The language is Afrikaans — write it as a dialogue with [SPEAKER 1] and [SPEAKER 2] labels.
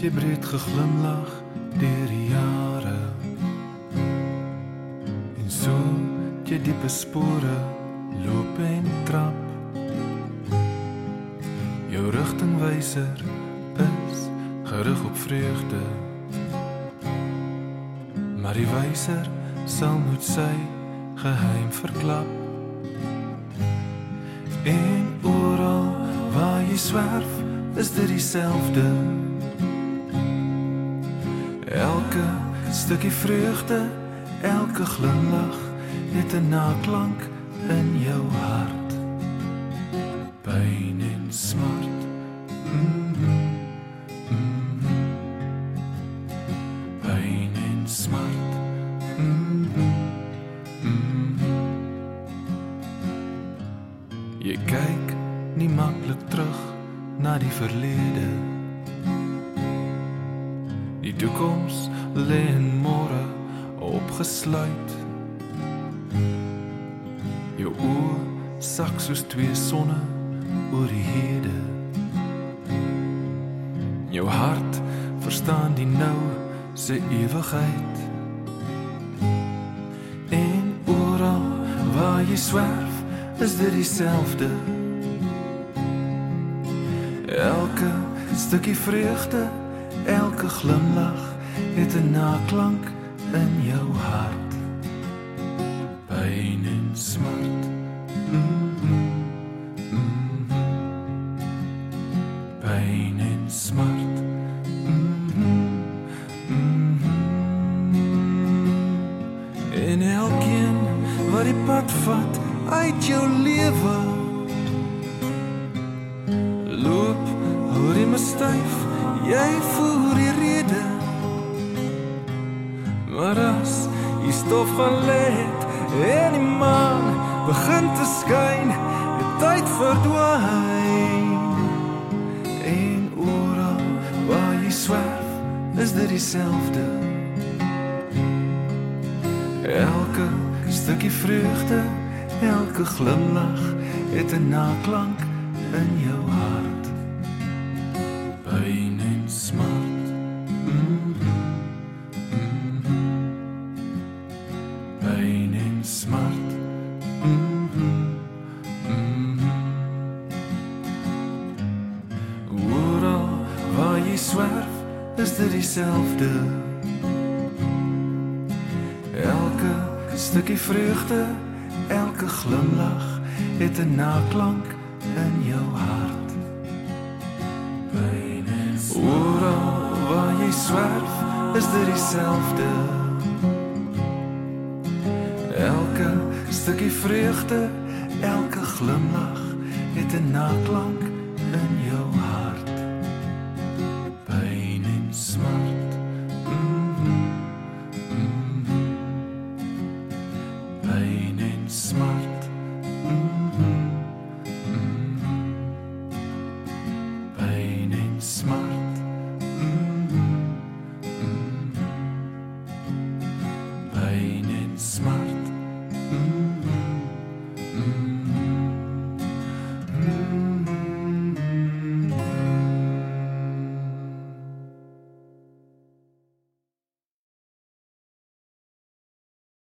[SPEAKER 1] so jy breed geglimlag deur die jare. En so jy diepe spore loop en trap. Jou rigtingwyser is gerig op vreugde. Maar die wyser sal moet sy geheim verklap. En oral waar jy swerf, is dit dieselfde. Elke stukkie vreugde, elke glimlag het 'n naklank in jou hart. Pyn en smart. Mm -hmm. Mm -hmm. Pyn en smart. Mm -hmm. Mm -hmm. Jy kyk nie maklik terug na die verlede. Die toekoms lê in môre opgesluit. Jou oë sak soos twee sonne oor die hede. Jou hart verstaan die nou se ewigheid. En oral waar jy swerf, is dit dieselfde. Elke stukkie vreugde, elke glimlag het 'n naklank in jou hart. Pyn en smart. Mm. Mm -hmm. Pyn en smart. Mm. Mm. En elkeen wat die pad vat uit jou lewe loop oor die styf jy voer maar as jy stof gaan lê en die maan begin te skyn die tyd verdwyn. En oral waar jy swerf is dit dieselfde. Elke stukkie vreugde elke glimlag het 'n naklank in jou hart. Pyn en smart en smart mm -hmm. Mm -hmm. oral waar jy swerf is dit dieselfde elke stukkie vreugde elke glimlag het 'n naklank in jou hart. Oral waar jy swerf, is dit dieselfde. stukkie vreugde, elke glimlach het een naklank in jouw hart. Pijn en smart. Mhm, mhm. pijn en smart. Mhm, pijn en smart. pijn en smart.